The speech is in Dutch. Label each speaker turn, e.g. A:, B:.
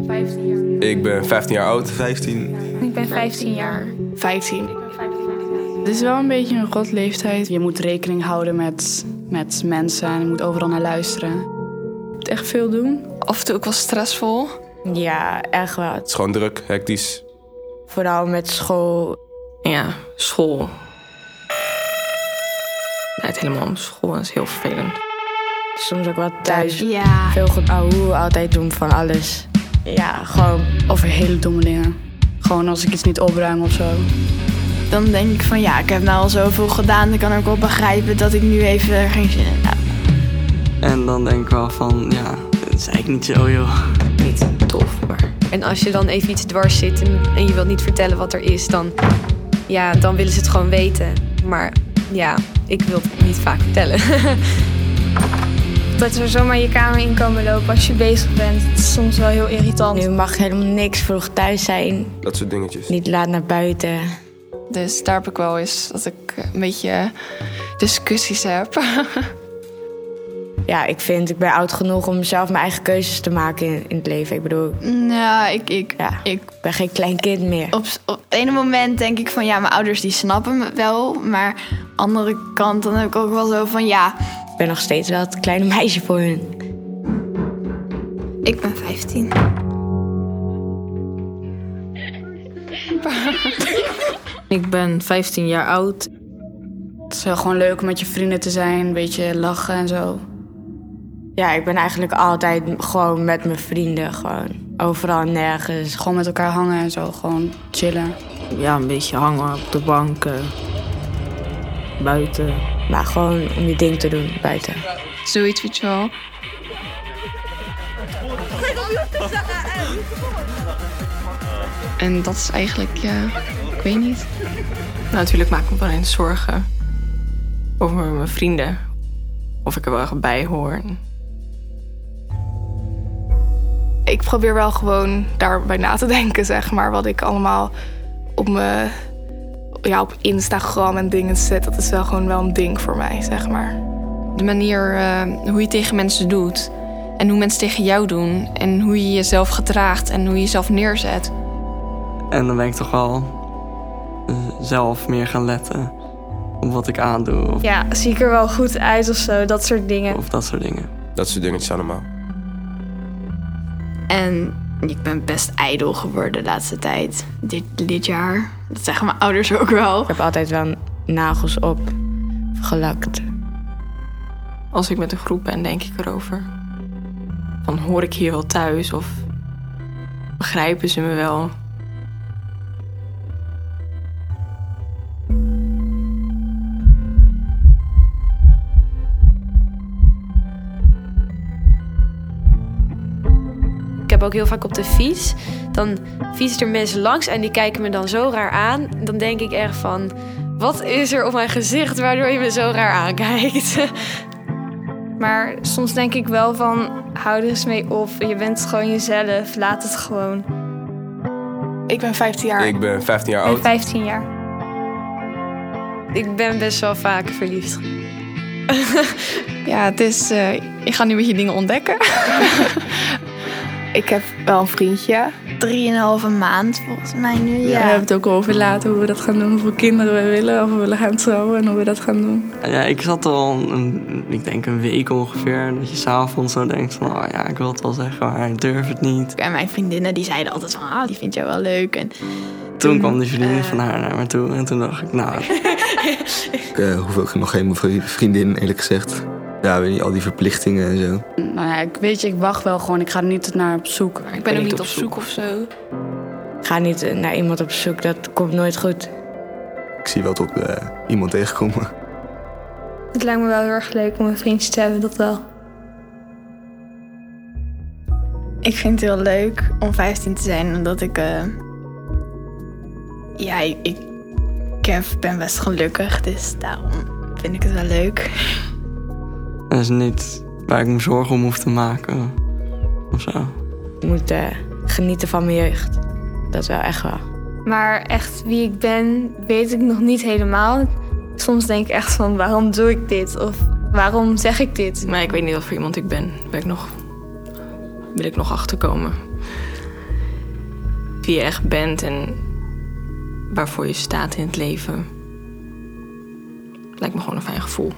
A: 15 jaar.
B: Ik ben 15 jaar oud.
C: 15.
A: Ik ben 15 jaar.
D: 15. Het is wel een beetje een rot leeftijd. Je moet rekening houden met, met mensen en je moet overal naar luisteren. Je moet echt veel doen.
E: Af en toe ook wel stressvol.
F: Ja, echt wel.
B: Het is gewoon druk, hectisch.
F: Vooral met school.
E: Ja, school. Nee, het helemaal om school is heel vervelend.
F: Soms ook wel thuis.
A: Ja.
F: Veel goed ouwe, altijd doen van alles. Ja, gewoon
D: Over hele domme dingen. Gewoon als ik iets niet opruim of zo.
A: Dan denk ik van ja, ik heb nou al zoveel gedaan. Ik kan ook wel begrijpen dat ik nu even geen zin in heb.
G: En dan denk ik wel van, ja, dat is eigenlijk niet zo joh.
E: Niet tof, maar...
H: En als je dan even iets dwars zit en, en je wilt niet vertellen wat er is, dan, ja, dan willen ze het gewoon weten. Maar ja, ik wil het niet vaak vertellen.
A: Dat er zomaar je kamer in komen lopen als je bezig bent. Het is soms wel heel irritant.
F: nu mag helemaal niks vroeg thuis zijn.
B: Dat soort dingetjes.
F: Niet laat naar buiten.
E: Dus daar heb ik wel eens dat ik een beetje discussies heb.
F: Ja, ik vind, ik ben oud genoeg om zelf mijn eigen keuzes te maken in, in het leven. Ik bedoel,
A: Ja, ik, ik,
F: ja,
A: ik
F: ben geen klein kind meer.
A: op, op het ene moment denk ik van ja, mijn ouders die snappen me wel. Maar andere kant dan heb ik ook wel zo van ja,
F: Ik ben nog steeds wel het kleine meisje voor hun.
A: ik ben 15.
I: Ik ben 15 jaar oud.
D: Het is wel gewoon leuk om met je vrienden te zijn. Een beetje lachen en zo.
F: Ja, ik ben eigenlijk altijd gewoon met mijn vrienden. Gewoon overal en nergens.
D: Gewoon met elkaar hangen en zo. Gewoon chillen.
I: Ja, een beetje hangen op de bank. Buiten.
F: Maar gewoon om je ding te doen buiten.
E: Zoiets, weet je wel. En dat is eigenlijk, ja, ik weet niet. Nou, natuurlijk maak ik me wel eens zorgen over mijn vrienden. Of ik er wel echt bij hoor.
J: ik probeer wel gewoon daarbij na te denken, zeg maar. Wat ik allemaal op me, ja, op Instagram en dingen zet. Dat is wel gewoon wel een ding voor mij, zeg maar.
E: De manier eh, hoe je tegen mensen doet. En hoe mensen tegen jou doen. En hoe je jezelf gedraagt en hoe je jezelf neerzet.
G: En dan ben ik toch wel eh, zelf meer gaan letten op wat ik aandoe of,
A: Ja, zie ik er wel goed uit of zo, dat soort dingen.
G: of dat soort dingen.
B: Dat soort dingetjes allemaal.
A: En ik ben best ijdel geworden de laatste tijd. Dit, dit jaar. Dat zeggen mijn ouders ook wel.
F: Ik heb altijd wel nagels op gelakt.
E: Als ik met een groep ben, denk ik erover. Van hoor ik hier wel thuis of begrijpen ze me wel?
H: Heb ook heel vaak op de fiets. Dan fietsen er mensen langs en die kijken me dan zo raar aan. Dan denk ik echt van, wat is er op mijn gezicht waardoor je me zo raar aankijkt?
A: Maar soms denk ik wel van, hou er eens mee op. Je bent gewoon jezelf. Laat het gewoon.
J: Ik ben 15 jaar.
B: Ik ben 15 jaar
A: Ik ben
B: oud.
A: 15 jaar.
H: Ik ben best wel vaak verliefd.
J: Ja, het is, eh, ik ga nu met je dingen ontdekken. ik heb wel een vriendje.
A: Drieënhalve maand volgens mij nu.
D: Ja.
A: Ja.
D: We hebben het ook over later hoe we dat gaan doen. Hoeveel kinderen we willen. Of we willen gaan trouwen en hoe we dat gaan doen.
G: Ja, ik zat al, een, ik denk een week ongeveer, dat je s'avonds zo denkt van, oh ja, ik wil het wel zeggen, maar ik durf het niet.
A: En mijn vriendinnen die zeiden altijd van, ah, die vind jij wel leuk. En
G: Toen kwam die vriendin van haar naar me toe en toen dacht ik, nou,
C: Ik uh, hoef ook nog geen vri- vriendin, eerlijk gezegd. Ja, weet je, al die verplichtingen en zo.
D: Nou ja, ik weet je, ik wacht wel gewoon. Ik ga er niet naar op zoek.
E: Ik ben ook niet op zoek of zo.
F: Ga niet eh, naar iemand op zoek, dat komt nooit goed.
C: Ik zie wel tot eh, iemand tegenkomen.
A: het lijkt me wel heel erg leuk om een vriendje te hebben, dat wel. Ik vind het heel leuk om 15 te zijn, omdat ik... eh, ja, ik, ik, ik ben best gelukkig, dus daarom vind ik het wel leuk.
G: Dat is niet waar ik me zorgen om hoef te maken. Of zo.
F: Ik moet eh, genieten van mijn jeugd. Dat is wel echt wel.
A: Maar echt wie ik ben, weet ik nog niet helemaal. Soms denk ik echt van, waarom doe ik dit? Of waarom zeg ik dit?
E: Maar ik weet niet wat voor iemand ik ben. Ben ik nog, wil ik nog achterkomen. wie je echt bent en waarvoor je staat in het leven. Lijkt me gewoon een fijn gevoel.